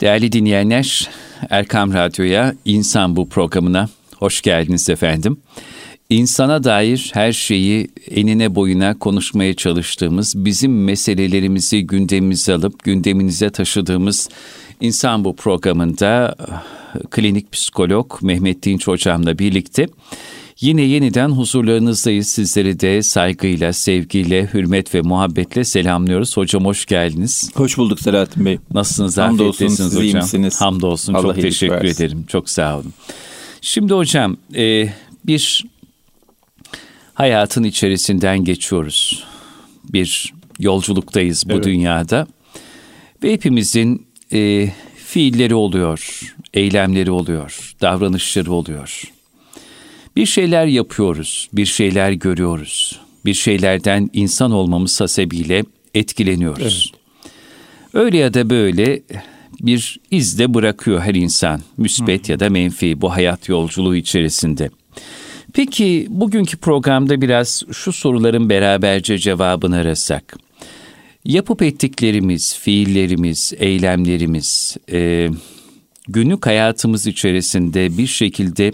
Değerli dinleyenler, Erkam Radyo'ya İnsan Bu programına hoş geldiniz efendim. İnsana dair her şeyi enine boyuna konuşmaya çalıştığımız, bizim meselelerimizi gündemimize alıp gündeminize taşıdığımız İnsan Bu programında klinik psikolog Mehmet Dinç hocamla birlikte Yine yeniden huzurlarınızdayız. Sizleri de saygıyla, sevgiyle, hürmet ve muhabbetle selamlıyoruz. Hocam hoş geldiniz. Hoş bulduk Selahattin Bey. Nasılsınız? Afiyettesiniz hocam. Iyi misiniz? Hamdolsun. Allah Çok teşekkür versin. ederim. Çok sağ olun. Şimdi hocam e, bir hayatın içerisinden geçiyoruz. Bir yolculuktayız bu evet. dünyada. Ve hepimizin e, fiilleri oluyor, eylemleri oluyor, davranışları oluyor. Bir şeyler yapıyoruz, bir şeyler görüyoruz. Bir şeylerden insan olmamız hasebiyle etkileniyoruz. Evet. Öyle ya da böyle bir iz de bırakıyor her insan. Müsbet Hı. ya da menfi bu hayat yolculuğu içerisinde. Peki bugünkü programda biraz şu soruların beraberce cevabını arasak. Yapıp ettiklerimiz, fiillerimiz, eylemlerimiz, e, günlük hayatımız içerisinde bir şekilde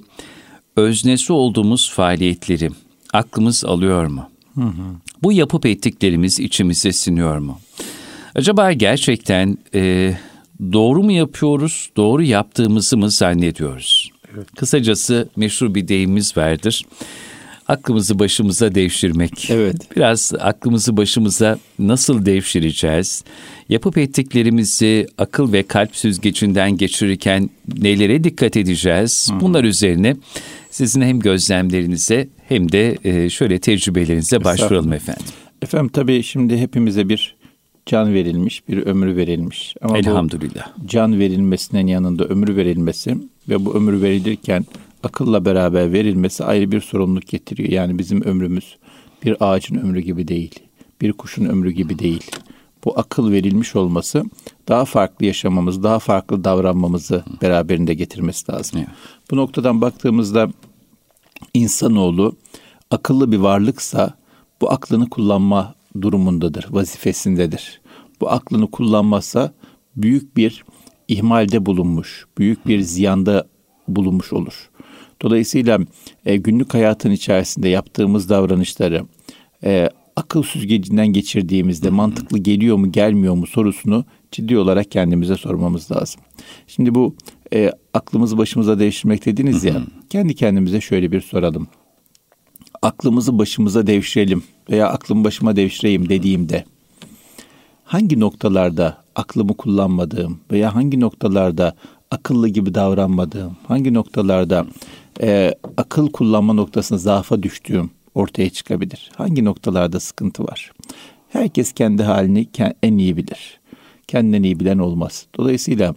öznesi olduğumuz faaliyetleri aklımız alıyor mu? Hı hı. Bu yapıp ettiklerimiz içimize siniyor mu? Acaba gerçekten e, doğru mu yapıyoruz, doğru yaptığımızı mı zannediyoruz? Evet. Kısacası meşhur bir deyimimiz vardır. Aklımızı başımıza devşirmek. Evet. Biraz aklımızı başımıza nasıl devşireceğiz? Yapıp ettiklerimizi akıl ve kalp süzgecinden geçirirken nelere dikkat edeceğiz? Hı. Bunlar üzerine sizin hem gözlemlerinize hem de e, şöyle tecrübelerinize başvuralım efendim. Efendim tabii şimdi hepimize bir can verilmiş, bir ömür verilmiş. Ama Elhamdülillah. can verilmesinin yanında ömür verilmesi ve bu ömür verilirken akılla beraber verilmesi ayrı bir sorumluluk getiriyor. Yani bizim ömrümüz bir ağacın ömrü gibi değil, bir kuşun ömrü gibi değil. Bu akıl verilmiş olması daha farklı yaşamamız, daha farklı davranmamızı beraberinde getirmesi lazım. Evet. Bu noktadan baktığımızda insanoğlu akıllı bir varlıksa bu aklını kullanma durumundadır, vazifesindedir. Bu aklını kullanmazsa büyük bir ihmalde bulunmuş, büyük bir ziyanda bulunmuş olur. Dolayısıyla e, günlük hayatın içerisinde yaptığımız davranışları e, akıl süzgecinden geçirdiğimizde mantıklı geliyor mu gelmiyor mu sorusunu ciddi olarak kendimize sormamız lazım. Şimdi bu e, aklımızı başımıza değiştirmek dediniz ya kendi kendimize şöyle bir soralım. Aklımızı başımıza devşirelim veya aklımı başıma devşireyim dediğimde hangi noktalarda aklımı kullanmadığım veya hangi noktalarda akıllı gibi davranmadığım, hangi noktalarda e, akıl kullanma noktasında zaafa düştüğüm ortaya çıkabilir. Hangi noktalarda sıkıntı var? Herkes kendi halini en iyi bilir. Kendinden iyi bilen olmaz. Dolayısıyla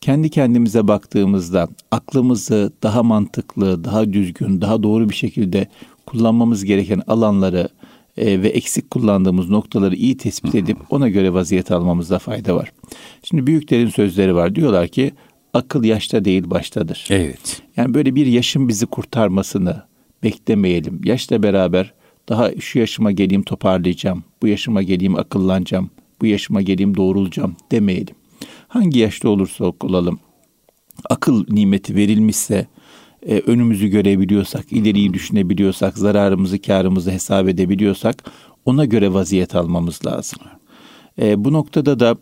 kendi kendimize baktığımızda aklımızı daha mantıklı, daha düzgün, daha doğru bir şekilde kullanmamız gereken alanları e, ve eksik kullandığımız noktaları iyi tespit edip ona göre vaziyet almamızda fayda var. Şimdi büyüklerin sözleri var. Diyorlar ki akıl yaşta değil baştadır. Evet. Yani böyle bir yaşın bizi kurtarmasını beklemeyelim. Yaşla beraber daha şu yaşıma geleyim toparlayacağım. Bu yaşıma geleyim akıllanacağım. Bu yaşıma geleyim doğrulacağım demeyelim. Hangi yaşta olursa olalım akıl nimeti verilmişse e, önümüzü görebiliyorsak, ileriyi düşünebiliyorsak, zararımızı, karımızı hesap edebiliyorsak ona göre vaziyet almamız lazım. E, bu noktada da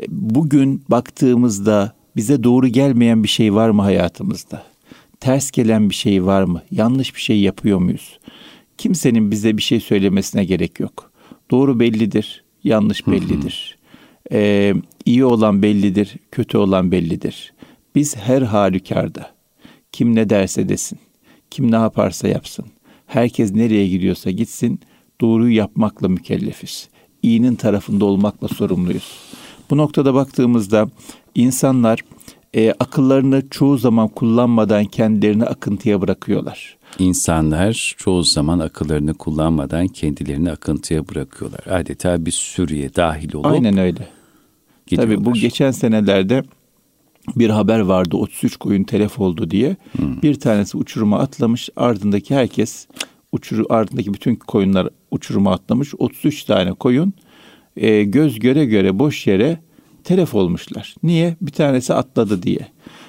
e, bugün baktığımızda bize doğru gelmeyen bir şey var mı hayatımızda? Ters gelen bir şey var mı? Yanlış bir şey yapıyor muyuz? Kimsenin bize bir şey söylemesine gerek yok. Doğru bellidir, yanlış bellidir. Ee, iyi olan bellidir, kötü olan bellidir. Biz her halükarda kim ne derse desin, kim ne yaparsa yapsın, herkes nereye gidiyorsa gitsin, doğruyu yapmakla mükellefiz. İyinin tarafında olmakla sorumluyuz. Bu noktada baktığımızda insanlar e, akıllarını çoğu zaman kullanmadan kendilerini akıntıya bırakıyorlar. İnsanlar çoğu zaman akıllarını kullanmadan kendilerini akıntıya bırakıyorlar. Adeta bir sürüye dahil olup Aynen öyle. Gidiyorlar. Tabii bu geçen senelerde bir haber vardı 33 koyun telef oldu diye. Hmm. Bir tanesi uçuruma atlamış ardındaki herkes uçuru ardındaki bütün koyunlar uçuruma atlamış. 33 tane koyun e, göz göre göre boş yere telef olmuşlar. Niye? Bir tanesi atladı diye.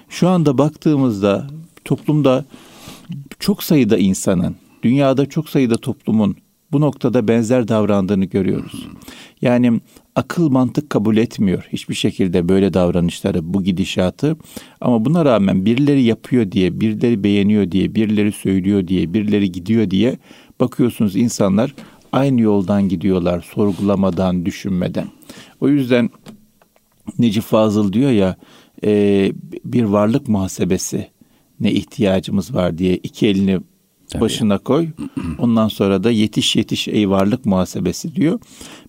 Şu anda baktığımızda toplumda çok sayıda insanın, dünyada çok sayıda toplumun bu noktada benzer davrandığını görüyoruz. Yani akıl mantık kabul etmiyor hiçbir şekilde böyle davranışları, bu gidişatı. Ama buna rağmen birileri yapıyor diye, birileri beğeniyor diye, birileri söylüyor diye, birileri gidiyor diye bakıyorsunuz insanlar aynı yoldan gidiyorlar sorgulamadan, düşünmeden. O yüzden Necip Fazıl diyor ya e, bir varlık muhasebesi ne ihtiyacımız var diye iki elini Tabii. başına koy. Ondan sonra da yetiş yetiş ey varlık muhasebesi diyor.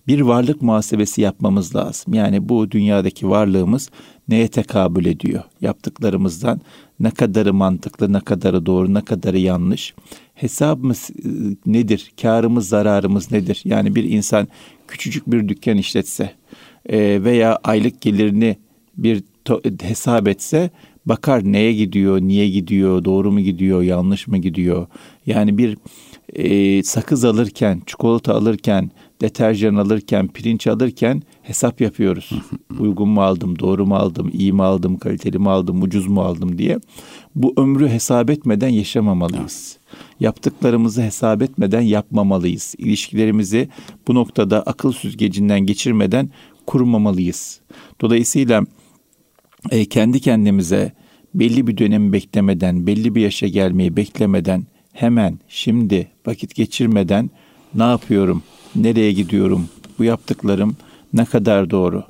Bir varlık muhasebesi yapmamız lazım. Yani bu dünyadaki varlığımız neye tekabül ediyor? Yaptıklarımızdan ne kadarı mantıklı, ne kadarı doğru, ne kadarı yanlış? Hesabımız e, nedir? Karımız, zararımız nedir? Yani bir insan küçücük bir dükkan işletse e, veya aylık gelirini bir hesap etse bakar neye gidiyor, niye gidiyor, doğru mu gidiyor, yanlış mı gidiyor. Yani bir e, sakız alırken, çikolata alırken, deterjan alırken, pirinç alırken hesap yapıyoruz. Uygun mu aldım, doğru mu aldım, iyi mi aldım, kaliteli mi aldım, ucuz mu aldım diye. Bu ömrü hesap etmeden yaşamamalıyız. Yaptıklarımızı hesap etmeden yapmamalıyız. İlişkilerimizi bu noktada akıl süzgecinden geçirmeden kurmamalıyız. Dolayısıyla e, kendi kendimize belli bir dönemi beklemeden, belli bir yaşa gelmeyi beklemeden hemen şimdi vakit geçirmeden ne yapıyorum, nereye gidiyorum, bu yaptıklarım ne kadar doğru,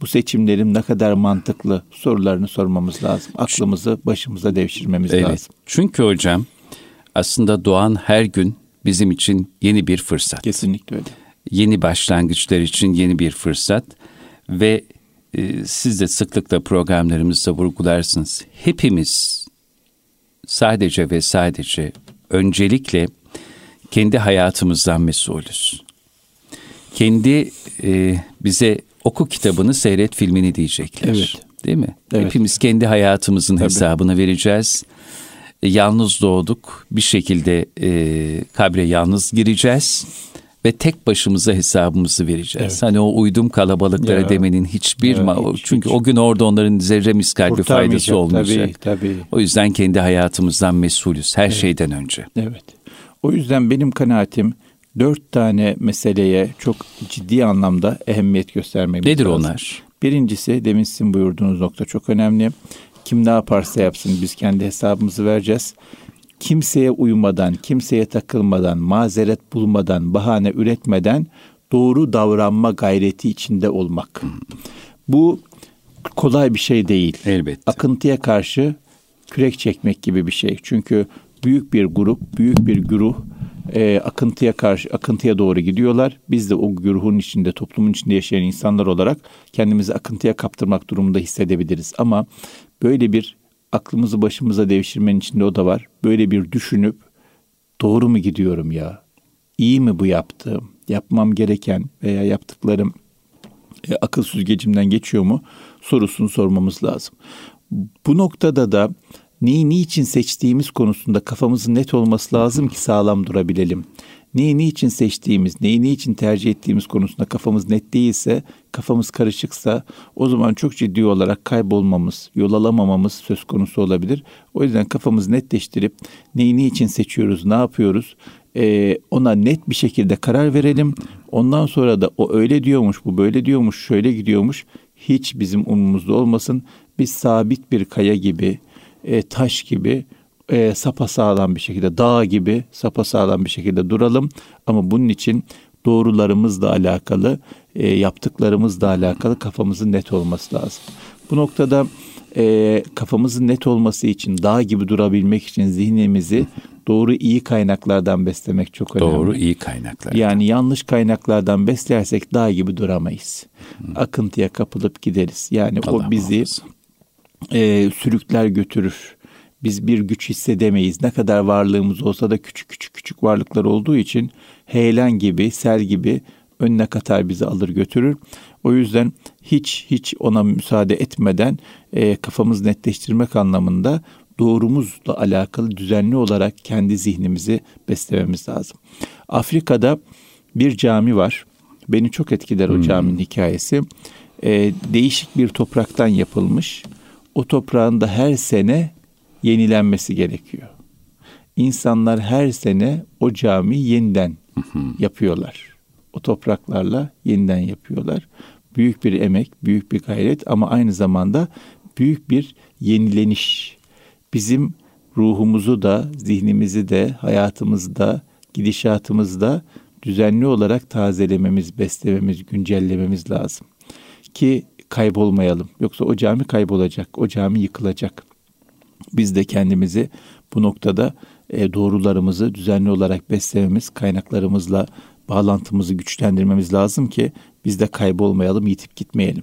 bu seçimlerim ne kadar mantıklı sorularını sormamız lazım. Aklımızı başımıza devşirmemiz evet. lazım. Çünkü hocam aslında doğan her gün bizim için yeni bir fırsat. Kesinlikle öyle. Yeni başlangıçlar için yeni bir fırsat ve e, siz de sıklıkla programlarımızda vurgularsınız. Hepimiz sadece ve sadece öncelikle kendi hayatımızdan mesulüz. Kendi e, bize oku kitabını seyret filmini diyecekler. Evet. Değil mi? Evet. Hepimiz kendi hayatımızın Tabii. hesabını vereceğiz. E, yalnız doğduk. Bir şekilde e, kabre yalnız gireceğiz ve tek başımıza hesabımızı vereceğiz. Evet. Hani o uydum kalabalıklara ya. demenin hiçbir ma- hiç, çünkü hiç. o gün orada onların zerre miskal bir faydası olmayacak. Tabii, tabii. O yüzden kendi hayatımızdan mesulüz her evet. şeyden önce. Evet. O yüzden benim kanaatim dört tane meseleye çok ciddi anlamda ehemmiyet göstermemiz Nedir lazım. onlar? Birincisi demin sizin buyurduğunuz nokta çok önemli. Kim ne yaparsa yapsın biz kendi hesabımızı vereceğiz kimseye uymadan, kimseye takılmadan, mazeret bulmadan, bahane üretmeden doğru davranma gayreti içinde olmak. Bu kolay bir şey değil. Elbette. Akıntıya karşı kürek çekmek gibi bir şey. Çünkü büyük bir grup, büyük bir güruh e, akıntıya karşı akıntıya doğru gidiyorlar. Biz de o güruhun içinde, toplumun içinde yaşayan insanlar olarak kendimizi akıntıya kaptırmak durumunda hissedebiliriz. Ama böyle bir aklımızı başımıza devşirmenin içinde o da var. Böyle bir düşünüp doğru mu gidiyorum ya? İyi mi bu yaptığım? Yapmam gereken veya yaptıklarım e, akıl süzgecimden geçiyor mu? Sorusunu sormamız lazım. Bu noktada da neyi niçin seçtiğimiz konusunda kafamızın net olması lazım ki sağlam durabilelim neyi niçin seçtiğimiz, neyi niçin tercih ettiğimiz konusunda kafamız net değilse, kafamız karışıksa o zaman çok ciddi olarak kaybolmamız, yol alamamamız söz konusu olabilir. O yüzden kafamızı netleştirip neyi niçin seçiyoruz, ne yapıyoruz ee, ona net bir şekilde karar verelim. Ondan sonra da o öyle diyormuş, bu böyle diyormuş, şöyle gidiyormuş hiç bizim umumuzda olmasın. Biz sabit bir kaya gibi, e, taş gibi e, sağlam bir şekilde dağ gibi sapa sağlam bir şekilde duralım ama bunun için doğrularımızla alakalı e, yaptıklarımızla alakalı kafamızın net olması lazım. Bu noktada e, kafamızın net olması için dağ gibi durabilmek için zihnimizi doğru iyi kaynaklardan beslemek çok önemli. Doğru iyi kaynaklar. Yani yanlış kaynaklardan beslersek dağ gibi duramayız. Hı. Akıntıya kapılıp gideriz. Yani Allah o bizi e, sürükler götürür biz bir güç hissedemeyiz. Ne kadar varlığımız olsa da küçük küçük küçük varlıklar olduğu için heyelan gibi, sel gibi önüne katar bizi alır götürür. O yüzden hiç hiç ona müsaade etmeden e, kafamızı netleştirmek anlamında doğrumuzla alakalı düzenli olarak kendi zihnimizi beslememiz lazım. Afrika'da bir cami var. Beni çok etkiler o hmm. caminin hikayesi. e, değişik bir topraktan yapılmış. O toprağın da her sene yenilenmesi gerekiyor. İnsanlar her sene o cami yeniden yapıyorlar. O topraklarla yeniden yapıyorlar. Büyük bir emek, büyük bir gayret ama aynı zamanda büyük bir yenileniş. Bizim ruhumuzu da, zihnimizi de, hayatımızda, gidişatımızda düzenli olarak tazelememiz, beslememiz, güncellememiz lazım. Ki kaybolmayalım. Yoksa o cami kaybolacak, o cami yıkılacak. Biz de kendimizi bu noktada e, doğrularımızı düzenli olarak beslememiz, kaynaklarımızla bağlantımızı güçlendirmemiz lazım ki biz de kaybolmayalım, yitip gitmeyelim.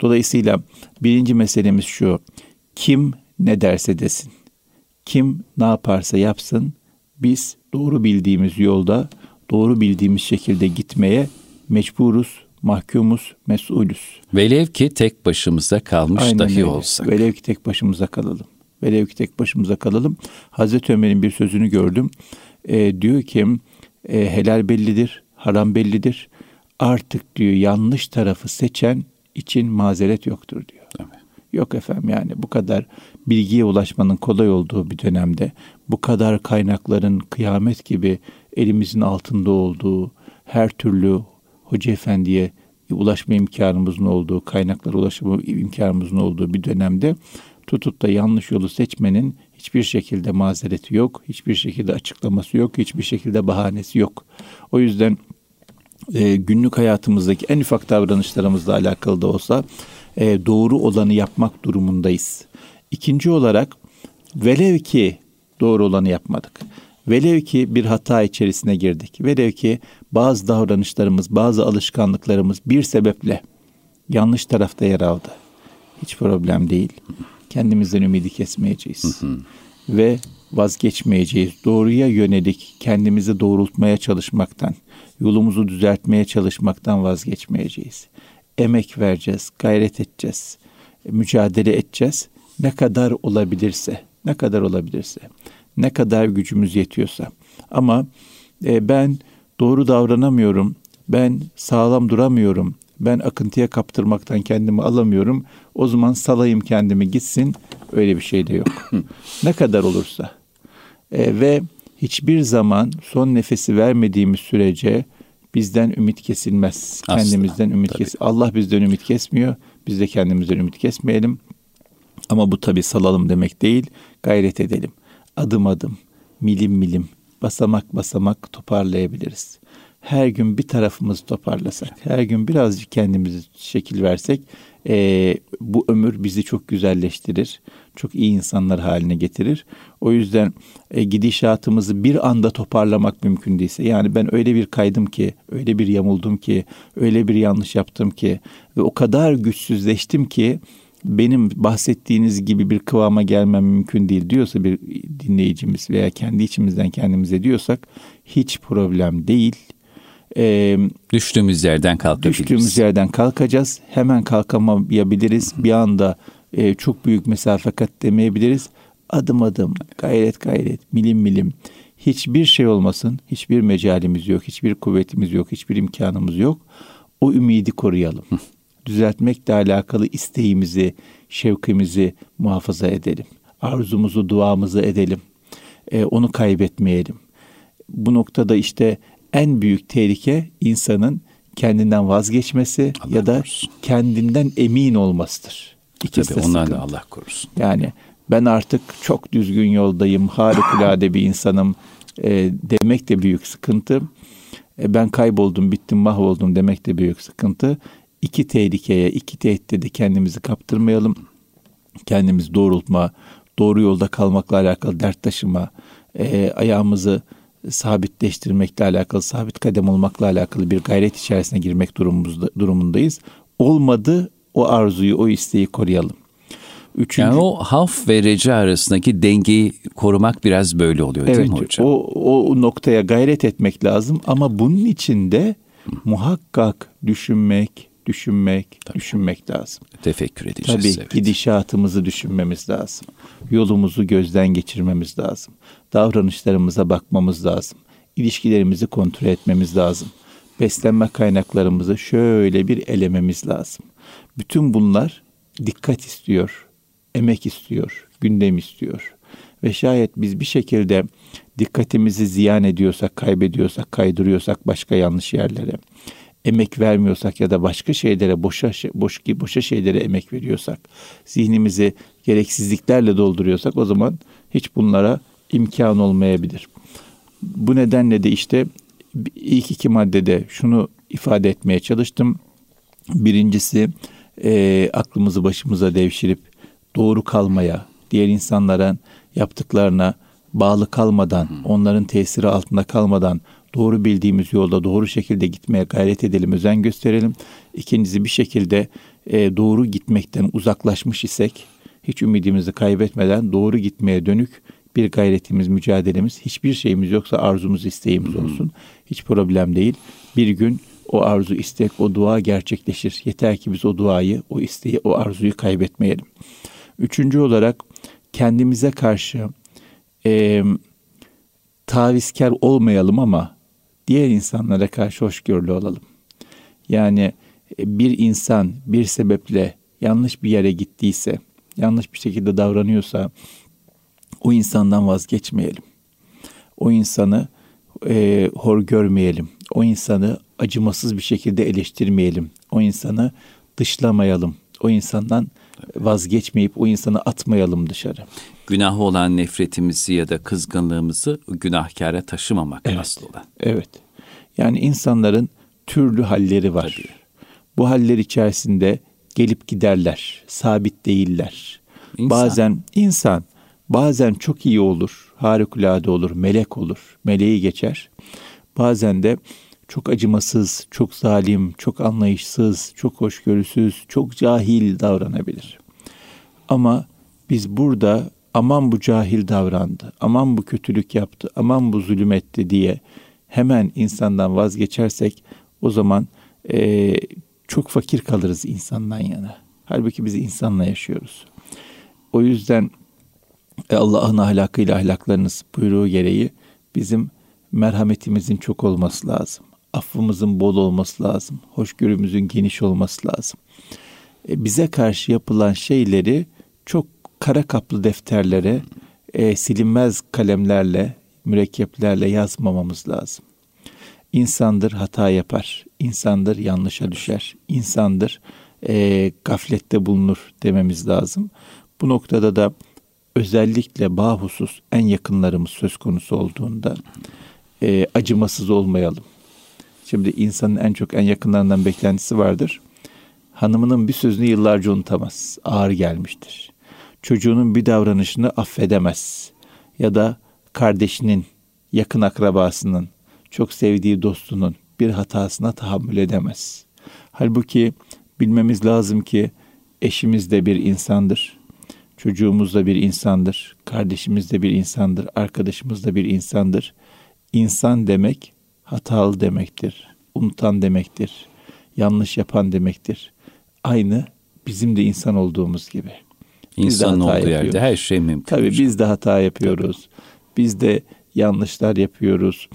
Dolayısıyla birinci meselemiz şu. Kim ne derse desin. Kim ne yaparsa yapsın biz doğru bildiğimiz yolda, doğru bildiğimiz şekilde gitmeye mecburuz, mahkumuz, mesulüz. Velev ki tek başımıza kalmış Aynen dahi öyle. olsak. Velev ki tek başımıza kalalım. Velev ki tek başımıza kalalım. Hazreti Ömer'in bir sözünü gördüm. E, diyor ki e, helal bellidir, haram bellidir. Artık diyor yanlış tarafı seçen için mazeret yoktur diyor. Tabii. Yok efendim yani bu kadar bilgiye ulaşmanın kolay olduğu bir dönemde bu kadar kaynakların kıyamet gibi elimizin altında olduğu her türlü hoca efendiye ulaşma imkanımızın olduğu, kaynaklara ulaşma imkanımızın olduğu bir dönemde tutup da yanlış yolu seçmenin hiçbir şekilde mazereti yok, hiçbir şekilde açıklaması yok, hiçbir şekilde bahanesi yok. O yüzden e, günlük hayatımızdaki en ufak davranışlarımızla alakalı da olsa e, doğru olanı yapmak durumundayız. İkinci olarak velev ki doğru olanı yapmadık. Velev ki bir hata içerisine girdik. Velev ki bazı davranışlarımız, bazı alışkanlıklarımız bir sebeple yanlış tarafta yer aldı. Hiç problem değil. Kendimizden ümidi kesmeyeceğiz. Ve vazgeçmeyeceğiz. Doğruya yönelik kendimizi doğrultmaya çalışmaktan, yolumuzu düzeltmeye çalışmaktan vazgeçmeyeceğiz. Emek vereceğiz, gayret edeceğiz, mücadele edeceğiz. Ne kadar olabilirse, ne kadar olabilirse, ne kadar gücümüz yetiyorsa. Ama e, ben doğru davranamıyorum, ben sağlam duramıyorum, ben akıntıya kaptırmaktan kendimi alamıyorum. O zaman salayım kendimi gitsin. Öyle bir şey de yok. ne kadar olursa. E, ve hiçbir zaman son nefesi vermediğimiz sürece bizden ümit kesilmez. Asla, Kendimizden ümit kes. Allah bizden ümit kesmiyor. Biz de kendimizden ümit kesmeyelim. Ama bu tabi salalım demek değil. Gayret edelim. Adım adım, milim milim, basamak basamak toparlayabiliriz. Her gün bir tarafımızı toparlasak, her gün birazcık kendimizi şekil versek e, bu ömür bizi çok güzelleştirir. Çok iyi insanlar haline getirir. O yüzden e, gidişatımızı bir anda toparlamak mümkün değilse yani ben öyle bir kaydım ki, öyle bir yamuldum ki, öyle bir yanlış yaptım ki ve o kadar güçsüzleştim ki benim bahsettiğiniz gibi bir kıvama gelmem mümkün değil diyorsa bir dinleyicimiz veya kendi içimizden kendimize diyorsak hiç problem değil. Ee, düştüğümüz yerden kalkabiliriz. Düştüğümüz yerden kalkacağız. Hemen kalkamayabiliriz. Bir anda e, çok büyük mesafe kat demeyebiliriz. Adım adım, gayret gayret, milim milim. Hiçbir şey olmasın. Hiçbir mecalimiz yok, hiçbir kuvvetimiz yok, hiçbir imkanımız yok. O ümidi koruyalım. Düzeltmekle alakalı isteğimizi, şevkimizi muhafaza edelim. Arzumuzu, duamızı edelim. E, onu kaybetmeyelim. Bu noktada işte en büyük tehlike insanın kendinden vazgeçmesi Allah ya da korusun. kendinden emin olmasıdır. İkisi Tabii ondan da Allah korusun. Yani ben artık çok düzgün yoldayım, harikulade bir insanım e, demek de büyük sıkıntı. E, ben kayboldum, bittim, mahvoldum demek de büyük sıkıntı. İki tehlikeye, iki tehditte de kendimizi kaptırmayalım. Kendimizi doğrultma, doğru yolda kalmakla alakalı dert taşıma, e, ayağımızı sabitleştirmekle alakalı, sabit kadem olmakla alakalı bir gayret içerisine girmek durumumuzda, durumundayız. Olmadı o arzuyu, o isteği koruyalım. Üçüncü, yani o haf ve reca arasındaki dengeyi korumak biraz böyle oluyor evet, değil mi hocam? O, o noktaya gayret etmek lazım ama bunun için de muhakkak düşünmek, düşünmek, Tabii. düşünmek lazım. Tefekkür edeceğiz. Tabii evet. gidişatımızı düşünmemiz lazım. Yolumuzu gözden geçirmemiz lazım. Davranışlarımıza bakmamız lazım. İlişkilerimizi kontrol etmemiz lazım. Beslenme kaynaklarımızı şöyle bir elememiz lazım. Bütün bunlar dikkat istiyor, emek istiyor, gündem istiyor. Ve şayet biz bir şekilde dikkatimizi ziyan ediyorsak, kaybediyorsak, kaydırıyorsak başka yanlış yerlere, emek vermiyorsak ya da başka şeylere boşa boş boşa şeylere emek veriyorsak, zihnimizi gereksizliklerle dolduruyorsak o zaman hiç bunlara imkan olmayabilir. Bu nedenle de işte ilk iki maddede şunu ifade etmeye çalıştım. Birincisi e, aklımızı başımıza devşirip doğru kalmaya, diğer insanların yaptıklarına bağlı kalmadan, onların tesiri altında kalmadan doğru bildiğimiz yolda doğru şekilde gitmeye gayret edelim, özen gösterelim. İkincisi bir şekilde e, doğru gitmekten uzaklaşmış isek hiç ümidimizi kaybetmeden doğru gitmeye dönük bir gayretimiz, mücadelemiz, hiçbir şeyimiz yoksa arzumuz, isteğimiz olsun. Hiç problem değil. Bir gün o arzu, istek, o dua gerçekleşir. Yeter ki biz o duayı, o isteği, o arzuyu kaybetmeyelim. Üçüncü olarak kendimize karşı e, tavizkar olmayalım ama diğer insanlara karşı hoşgörülü olalım. Yani e, bir insan bir sebeple yanlış bir yere gittiyse, yanlış bir şekilde davranıyorsa o insandan vazgeçmeyelim. O insanı e, hor görmeyelim. O insanı acımasız bir şekilde eleştirmeyelim. O insanı dışlamayalım. O insandan vazgeçmeyip o insanı atmayalım dışarı. Günah olan nefretimizi ya da kızgınlığımızı günahkara taşımamak evet, asıl olan. Evet. Yani insanların türlü halleri var. Tabii. Bu haller içerisinde gelip giderler, sabit değiller. İnsan. Bazen insan bazen çok iyi olur, harikulade olur, melek olur, meleği geçer. Bazen de çok acımasız, çok zalim, çok anlayışsız, çok hoşgörüsüz, çok cahil davranabilir. Ama biz burada aman bu cahil davrandı, aman bu kötülük yaptı, aman bu zulüm etti diye hemen insandan vazgeçersek o zaman e, çok fakir kalırız insandan yana. Halbuki biz insanla yaşıyoruz. O yüzden e, Allah'ın ahlakıyla ahlaklarınız buyruğu gereği bizim merhametimizin çok olması lazım. Affımızın bol olması lazım. Hoşgörümüzün geniş olması lazım. E, bize karşı yapılan şeyleri çok kara kaplı defterlere, e, silinmez kalemlerle, mürekkeplerle yazmamamız lazım. İnsandır hata yapar, insandır yanlışa düşer, insandır e, gaflette bulunur dememiz lazım. Bu noktada da özellikle bahusus en yakınlarımız söz konusu olduğunda e, acımasız olmayalım. Şimdi insanın en çok en yakınlarından beklentisi vardır. Hanımının bir sözünü yıllarca unutamaz. Ağır gelmiştir. Çocuğunun bir davranışını affedemez. Ya da kardeşinin, yakın akrabasının, çok sevdiği dostunun bir hatasına tahammül edemez. Halbuki bilmemiz lazım ki eşimiz de bir insandır. Çocuğumuz da bir insandır. Kardeşimiz de bir insandır. Arkadaşımız da bir insandır. İnsan demek hatalı demektir. Unutan demektir. Yanlış yapan demektir. Aynı bizim de insan olduğumuz gibi. İnsan olduğu yapıyoruz. yerde her şey mümkün. Tabii biz de hata yapıyoruz. Tabii. Biz de yanlışlar yapıyoruz.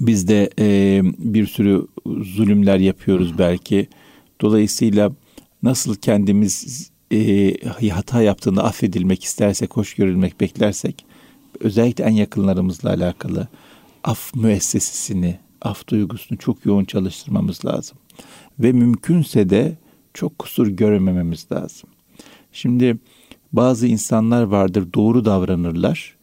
Biz de e, bir sürü zulümler yapıyoruz belki. Dolayısıyla nasıl kendimiz e, hata yaptığında affedilmek istersek, hoş görülmek beklersek, özellikle en yakınlarımızla alakalı af müessesesini, af duygusunu çok yoğun çalıştırmamız lazım. Ve mümkünse de çok kusur görmememiz lazım. Şimdi bazı insanlar vardır doğru davranırlar.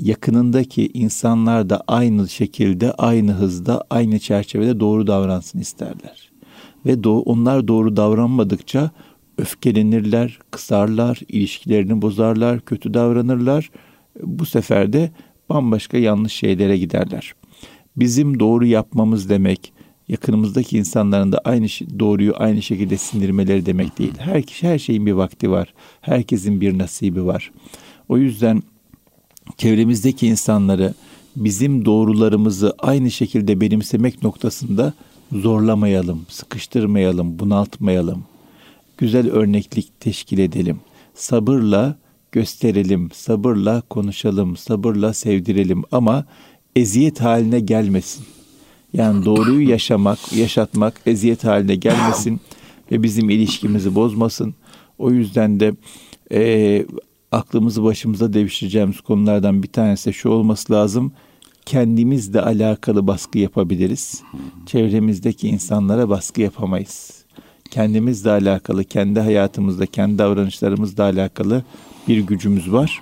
Yakınındaki insanlar da aynı şekilde, aynı hızda, aynı çerçevede doğru davransın isterler. Ve do- onlar doğru davranmadıkça öfkelenirler, kısarlar, ilişkilerini bozarlar, kötü davranırlar. Bu sefer de bambaşka yanlış şeylere giderler. Bizim doğru yapmamız demek, yakınımızdaki insanların da aynı doğruyu aynı şekilde sindirmeleri demek değil. Her kişi her şeyin bir vakti var. Herkesin bir nasibi var. O yüzden çevremizdeki insanları bizim doğrularımızı aynı şekilde benimsemek noktasında zorlamayalım, sıkıştırmayalım, bunaltmayalım. Güzel örneklik teşkil edelim. Sabırla gösterelim, sabırla konuşalım, sabırla sevdirelim ama eziyet haline gelmesin. Yani doğruyu yaşamak, yaşatmak eziyet haline gelmesin ve bizim ilişkimizi bozmasın. O yüzden de e, aklımızı başımıza devşireceğimiz konulardan bir tanesi şu olması lazım. Kendimizle alakalı baskı yapabiliriz. Çevremizdeki insanlara baskı yapamayız. Kendimizle alakalı, kendi hayatımızda, kendi davranışlarımızla alakalı bir gücümüz var.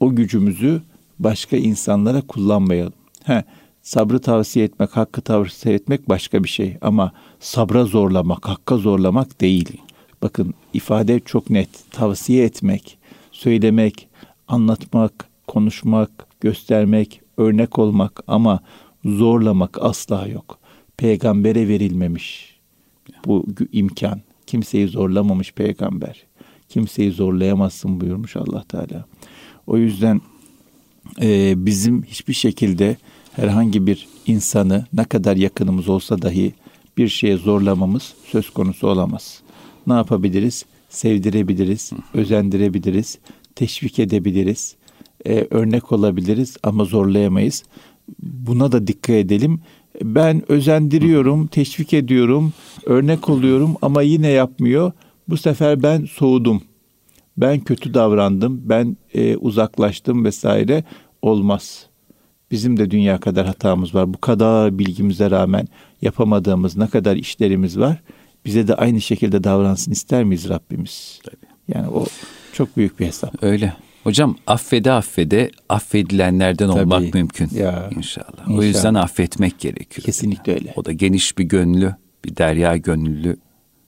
O gücümüzü başka insanlara kullanmayalım. He, sabrı tavsiye etmek, hakkı tavsiye etmek başka bir şey. Ama sabra zorlamak, hakka zorlamak değil. Bakın ifade çok net. Tavsiye etmek, söylemek, anlatmak, konuşmak, göstermek, örnek olmak ama zorlamak asla yok. Peygambere verilmemiş bu imkan. Kimseyi zorlamamış peygamber. Kimseyi zorlayamazsın buyurmuş Allah Teala. O yüzden e, bizim hiçbir şekilde herhangi bir insanı ne kadar yakınımız olsa dahi bir şeye zorlamamız söz konusu olamaz. Ne yapabiliriz? Sevdirebiliriz, özendirebiliriz, teşvik edebiliriz, e, örnek olabiliriz ama zorlayamayız. Buna da dikkat edelim. Ben özendiriyorum, teşvik ediyorum, örnek oluyorum ama yine yapmıyor. Bu sefer ben soğudum. Ben kötü davrandım, ben e, uzaklaştım vesaire olmaz. Bizim de dünya kadar hatamız var. Bu kadar bilgimize rağmen yapamadığımız ne kadar işlerimiz var. Bize de aynı şekilde davransın ister miyiz Rabbimiz? Tabii. Yani o çok büyük bir hesap. Öyle. Hocam affede affede affedilenlerden Tabii. olmak mümkün ya, inşallah. inşallah. O yüzden affetmek gerekiyor. Kesinlikle öyle. O da geniş bir gönlü, bir derya gönüllü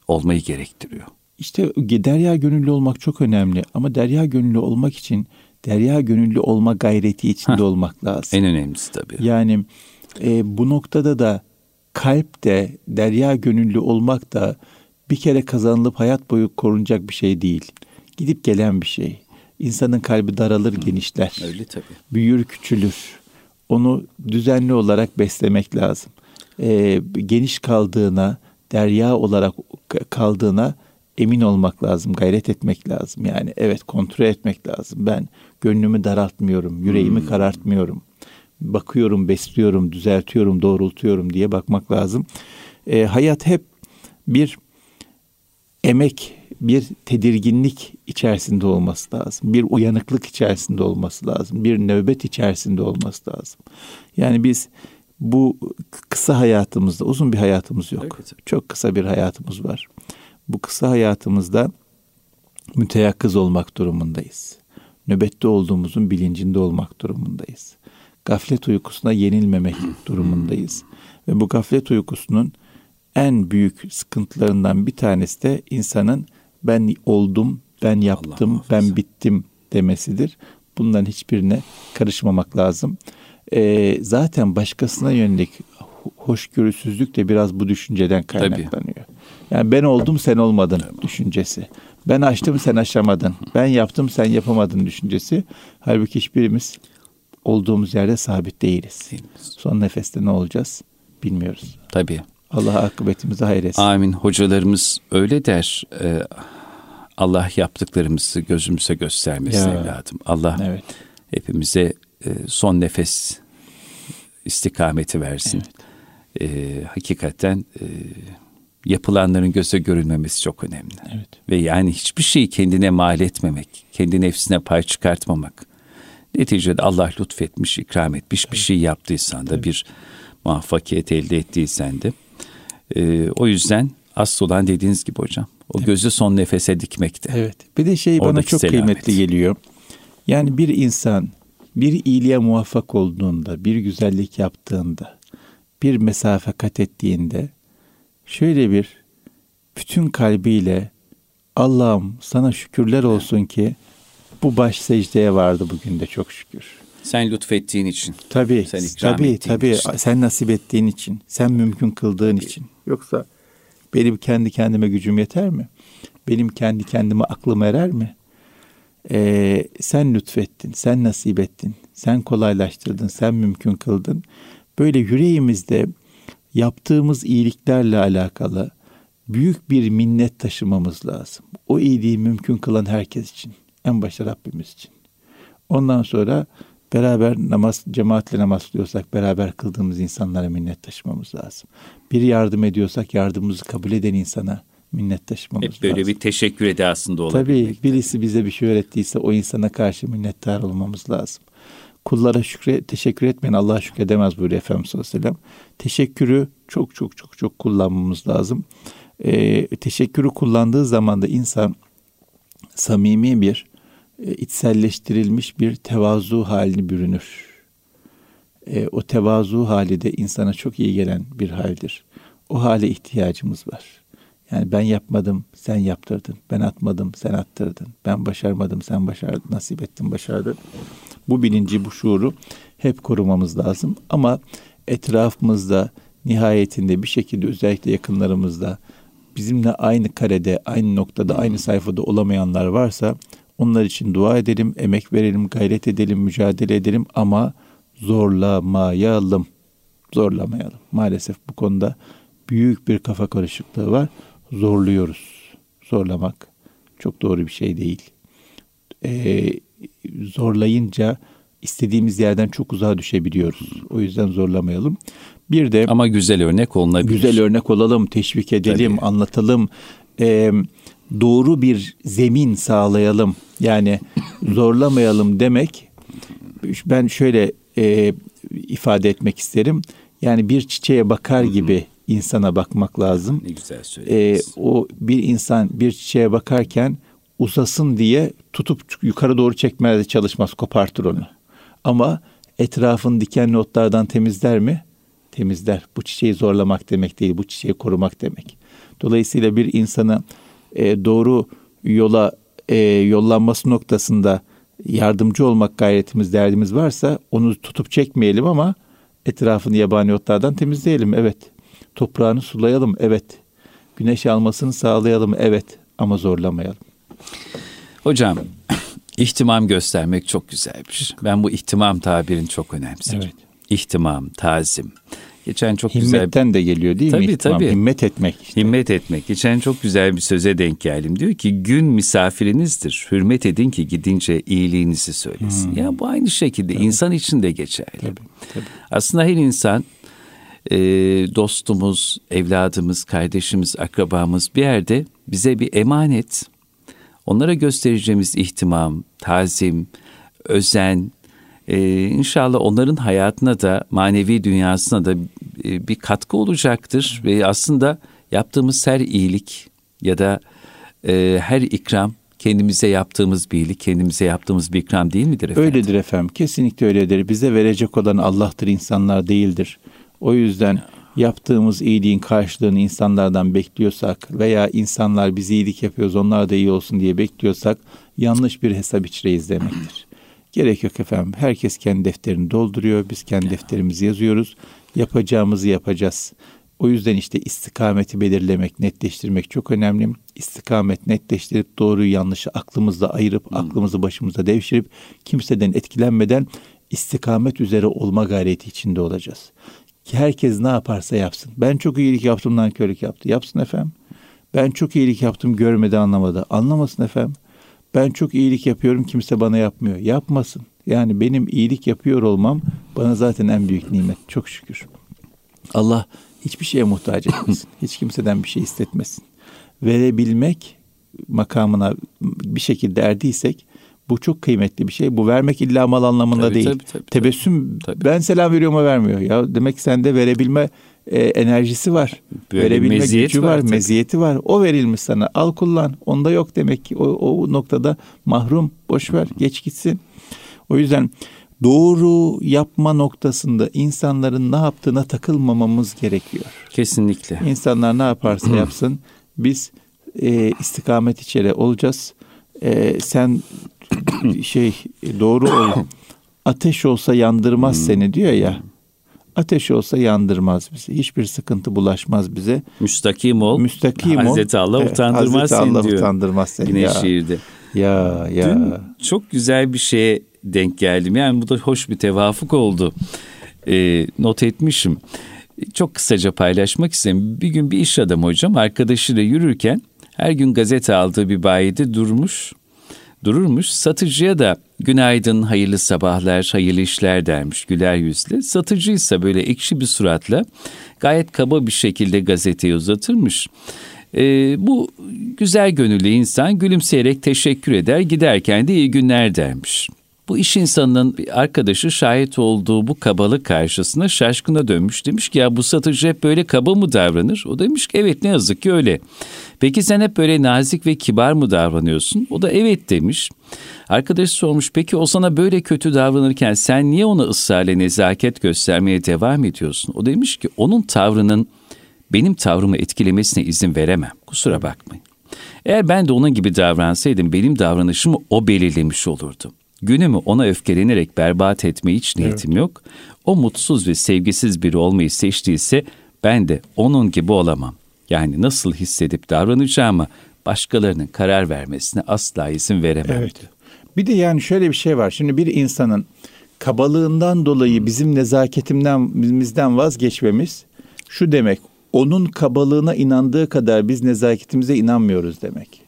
olmayı gerektiriyor. İşte derya gönüllü olmak çok önemli ama derya gönüllü olmak için derya gönüllü olma gayreti içinde Heh, olmak lazım. En önemlisi tabii. Yani e, bu noktada da kalp de derya gönüllü olmak da bir kere kazanılıp hayat boyu korunacak bir şey değil. Gidip gelen bir şey. İnsanın kalbi daralır, Hı, genişler. Öyle tabii. Büyür, küçülür. Onu düzenli olarak beslemek lazım. E, geniş kaldığına, derya olarak kaldığına emin olmak lazım, gayret etmek lazım. Yani evet kontrol etmek lazım. Ben gönlümü daraltmıyorum, yüreğimi hmm. karartmıyorum. Bakıyorum, besliyorum, düzeltiyorum, doğrultuyorum diye bakmak lazım. E, hayat hep bir emek, bir tedirginlik içerisinde olması lazım. Bir uyanıklık içerisinde olması lazım. Bir nöbet içerisinde olması lazım. Yani biz bu kısa hayatımızda uzun bir hayatımız yok. Evet. Çok kısa bir hayatımız var bu kısa hayatımızda müteyakkız olmak durumundayız. Nöbette olduğumuzun bilincinde olmak durumundayız. Gaflet uykusuna yenilmemek durumundayız. Ve bu gaflet uykusunun en büyük sıkıntılarından bir tanesi de insanın ben oldum, ben yaptım, ben bittim demesidir. Bunların hiçbirine karışmamak lazım. Ee, zaten başkasına yönelik hoşgörüsüzlük de biraz bu düşünceden kaynaklanıyor. Tabii. Yani ben oldum sen olmadın düşüncesi. Ben açtım sen aşamadın. Ben yaptım sen yapamadın düşüncesi. Halbuki hiçbirimiz olduğumuz yerde sabit değiliz. Son nefeste ne olacağız bilmiyoruz. Tabii. Allah akıbetimizi hayretsin. Amin. Hocalarımız öyle der. Ee, Allah yaptıklarımızı gözümüze göstermesin ya. evladım. Allah evet. hepimize e, son nefes istikameti versin. Evet. E, hakikaten e, yapılanların göze görülmemesi çok önemli. Evet. Ve yani hiçbir şeyi kendine mal etmemek, kendi nefsine pay çıkartmamak. Neticede Allah lütfetmiş, ikram etmiş evet. bir şey yaptıysan da evet. bir muvaffakiyet elde ettiysen de. E, o yüzden asıl olan dediğiniz gibi hocam. O evet. gözü son nefese dikmekte. Evet. Bir de şey Oradaki bana çok selamet. kıymetli geliyor. Yani bir insan bir iyiliğe muvaffak olduğunda, bir güzellik yaptığında, bir mesafe kat ettiğinde şöyle bir bütün kalbiyle Allah'ım sana şükürler olsun ki bu baş secdeye vardı bugün de çok şükür. Sen lütfettiğin için. Tabii. Sen ikram tabii, tabii. için. Sen nasip ettiğin için. Sen mümkün kıldığın tabii. için. Yoksa benim kendi kendime gücüm yeter mi? Benim kendi kendime aklım erer mi? Ee, sen lütfettin, sen nasip ettin, sen kolaylaştırdın, sen mümkün kıldın. Böyle yüreğimizde yaptığımız iyiliklerle alakalı büyük bir minnet taşımamız lazım. O iyiliği mümkün kılan herkes için. En başta Rabbimiz için. Ondan sonra beraber namaz, cemaatle namaz kılıyorsak beraber kıldığımız insanlara minnet taşımamız lazım. Bir yardım ediyorsak yardımımızı kabul eden insana minnet taşımamız Hep böyle lazım. bir teşekkür edasında olabilmek. Tabii birisi bize bir şey öğrettiyse o insana karşı minnettar olmamız lazım. Kullara şükre, teşekkür etmeyen Allah'a şükredemez buyuruyor Efendimiz sallallahu aleyhi ve sellem. Teşekkürü çok çok çok çok kullanmamız lazım. Ee, teşekkürü kullandığı zaman da insan samimi bir, e, içselleştirilmiş bir tevazu halini bürünür. E, o tevazu hali de insana çok iyi gelen bir haldir. O hale ihtiyacımız var. Yani ben yapmadım, sen yaptırdın. Ben atmadım, sen attırdın. Ben başarmadım, sen başardın, nasip ettin, başardın. Bu bilinci, bu şuuru hep korumamız lazım. Ama etrafımızda nihayetinde bir şekilde özellikle yakınlarımızda bizimle aynı karede, aynı noktada, aynı sayfada olamayanlar varsa onlar için dua edelim, emek verelim, gayret edelim, mücadele edelim ama zorlamayalım. Zorlamayalım. Maalesef bu konuda büyük bir kafa karışıklığı var. Zorluyoruz. Zorlamak çok doğru bir şey değil. Ee, zorlayınca istediğimiz yerden çok uzağa düşebiliyoruz. O yüzden zorlamayalım. Bir de ama güzel örnek olunabilir. Güzel örnek olalım, teşvik edelim, Tabii. anlatalım. Ee, doğru bir zemin sağlayalım. Yani zorlamayalım demek ben şöyle e, ifade etmek isterim. Yani bir çiçeğe bakar gibi insana bakmak lazım. Ne güzel söylediniz. Ee, o bir insan bir çiçeğe bakarken uzasın diye tutup yukarı doğru çekmeye çalışmaz, kopartır onu. Ama etrafın dikenli otlardan temizler mi? Temizler. Bu çiçeği zorlamak demek değil, bu çiçeği korumak demek. Dolayısıyla bir insana e, doğru yola e, yollanması noktasında yardımcı olmak gayretimiz, derdimiz varsa onu tutup çekmeyelim ama etrafını yabani otlardan temizleyelim. Evet. Toprağını sulayalım. Evet. Güneş almasını sağlayalım. Evet. Ama zorlamayalım. Hocam ihtimam göstermek çok güzelmiş. Ben bu ihtimam tabirini çok önemserim. Evet. İhtimam, tazim. Geçen çok Himmetten güzel... Himmetten de geliyor değil tabii, mi? İhtimam, tabii. Himmet etmek. Işte. Himmet etmek. Geçen çok güzel bir söze denk geldim. Diyor ki gün misafirinizdir. Hürmet edin ki gidince iyiliğinizi söylesin. Hmm. Ya bu aynı şekilde tabii. insan için de geçerli. Tabii, tabii. Aslında her insan e, dostumuz, evladımız, kardeşimiz, akrabamız bir yerde bize bir emanet. Onlara göstereceğimiz ihtimam, tazim, özen, ee, inşallah onların hayatına da manevi dünyasına da e, bir katkı olacaktır ve aslında yaptığımız her iyilik ya da e, her ikram kendimize yaptığımız bir iyilik, kendimize yaptığımız bir ikram değil midir efendim? Öyledir efendim. Kesinlikle öyledir. Bize verecek olan Allah'tır, insanlar değildir. O yüzden yaptığımız iyiliğin karşılığını insanlardan bekliyorsak veya insanlar biz iyilik yapıyoruz onlar da iyi olsun diye bekliyorsak yanlış bir hesap içreyiz demektir. Gerek yok efendim. Herkes kendi defterini dolduruyor. Biz kendi defterimizi yazıyoruz. Yapacağımızı yapacağız. O yüzden işte istikameti belirlemek, netleştirmek çok önemli. İstikamet netleştirip doğruyu yanlışı aklımızda ayırıp, hmm. aklımızı başımıza devşirip kimseden etkilenmeden istikamet üzere olma gayreti içinde olacağız. Ki herkes ne yaparsa yapsın. Ben çok iyilik yaptım, körlük yaptı. Yapsın efendim. Ben çok iyilik yaptım, görmedi, anlamadı. Anlamasın efendim. Ben çok iyilik yapıyorum kimse bana yapmıyor. Yapmasın. Yani benim iyilik yapıyor olmam bana zaten en büyük nimet. Çok şükür. Allah hiçbir şeye muhtaç etmesin. Hiç kimseden bir şey istetmesin. Verebilmek makamına bir şekilde erdiysek bu çok kıymetli bir şey. Bu vermek illa mal anlamında tabii, değil. Tabii, tabii, Tebessüm tabii. ben selam veriyorum o vermiyor. Ya demek sende verebilme e, enerjisi var. Böyle verebilme gücü var, var meziyeti var. O verilmiş sana. Al kullan. Onda yok demek ki. O, o noktada mahrum. Boş ver. Geç gitsin. O yüzden doğru yapma noktasında insanların ne yaptığına takılmamamız gerekiyor. Kesinlikle. İnsanlar ne yaparsa yapsın biz e, istikamet içeri olacağız. E, sen şey doğru ol. Ateş olsa yandırmaz seni diyor ya. Ateş olsa yandırmaz bizi. Hiçbir sıkıntı bulaşmaz bize. Müstakim ol. Müstakim ol. Hazreti Allah utandırmaz Hazreti seni Allah diyor. utandırmaz seni. Yine ya. şiirde. Ya ya. Dün çok güzel bir şeye denk geldim. Yani bu da hoş bir tevafuk oldu. Ee, not etmişim. Çok kısaca paylaşmak istedim. Bir gün bir iş adamı hocam arkadaşıyla yürürken her gün gazete aldığı bir bayide durmuş dururmuş. Satıcıya da günaydın, hayırlı sabahlar, hayırlı işler dermiş güler yüzle. Satıcı ise böyle ekşi bir suratla gayet kaba bir şekilde gazeteyi uzatırmış. E, bu güzel gönüllü insan gülümseyerek teşekkür eder giderken de iyi günler dermiş. Bu iş insanının bir arkadaşı şahit olduğu bu kabalık karşısında şaşkına dönmüş. Demiş ki ya bu satıcı hep böyle kaba mı davranır? O demiş ki evet ne yazık ki öyle. Peki sen hep böyle nazik ve kibar mı davranıyorsun? O da evet demiş. Arkadaş sormuş peki o sana böyle kötü davranırken sen niye ona ısrarla nezaket göstermeye devam ediyorsun? O demiş ki onun tavrının benim tavrımı etkilemesine izin veremem. Kusura bakmayın. Eğer ben de onun gibi davransaydım benim davranışımı o belirlemiş olurdu. Günümü ona öfkelenerek berbat etme hiç niyetim evet. yok. O mutsuz ve sevgisiz biri olmayı seçtiyse ben de onun gibi olamam. Yani nasıl hissedip davranacağımı başkalarının karar vermesine asla izin veremem. Evet. Bir de yani şöyle bir şey var. Şimdi bir insanın kabalığından dolayı bizim nezaketimden bizden vazgeçmemiz şu demek. Onun kabalığına inandığı kadar biz nezaketimize inanmıyoruz demek.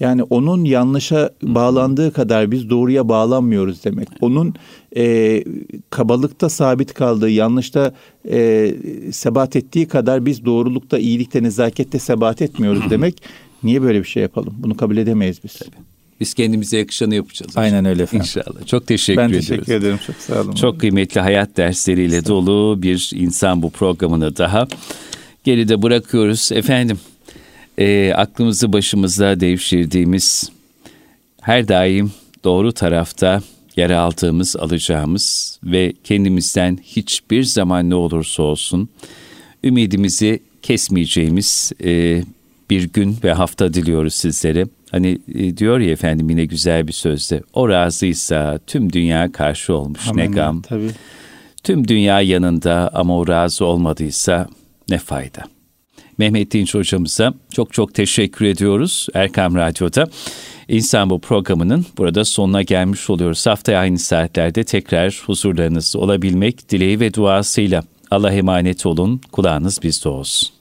Yani onun yanlışa bağlandığı kadar biz doğruya bağlanmıyoruz demek. Onun e, kabalıkta sabit kaldığı, yanlışta e, sebat ettiği kadar biz doğrulukta, iyilikte, nezakette sebat etmiyoruz demek. Niye böyle bir şey yapalım? Bunu kabul edemeyiz biz. Tabii. Biz kendimize yakışanı yapacağız. Aynen öyle efendim. İnşallah. Çok teşekkür ben ediyoruz. Ben teşekkür ederim. Çok sağ olun. Çok kıymetli hayat dersleriyle dolu bir insan bu programını daha geride bırakıyoruz. Efendim e, aklımızı başımızda devşirdiğimiz her daim doğru tarafta yer aldığımız, alacağımız ve kendimizden hiçbir zaman ne olursa olsun ümidimizi kesmeyeceğimiz e, bir gün ve hafta diliyoruz sizlere. Hani e, diyor ya efendim yine güzel bir sözde. O razıysa tüm dünya karşı olmuş Amin, ne gam. Tabii. Tüm dünya yanında ama o razı olmadıysa ne fayda. Mehmet Dinç hocamıza çok çok teşekkür ediyoruz Erkam Radyo'da. İnsan bu programının burada sonuna gelmiş oluyoruz. Haftaya aynı saatlerde tekrar huzurlarınızda olabilmek dileği ve duasıyla. Allah emanet olun, kulağınız bizde olsun.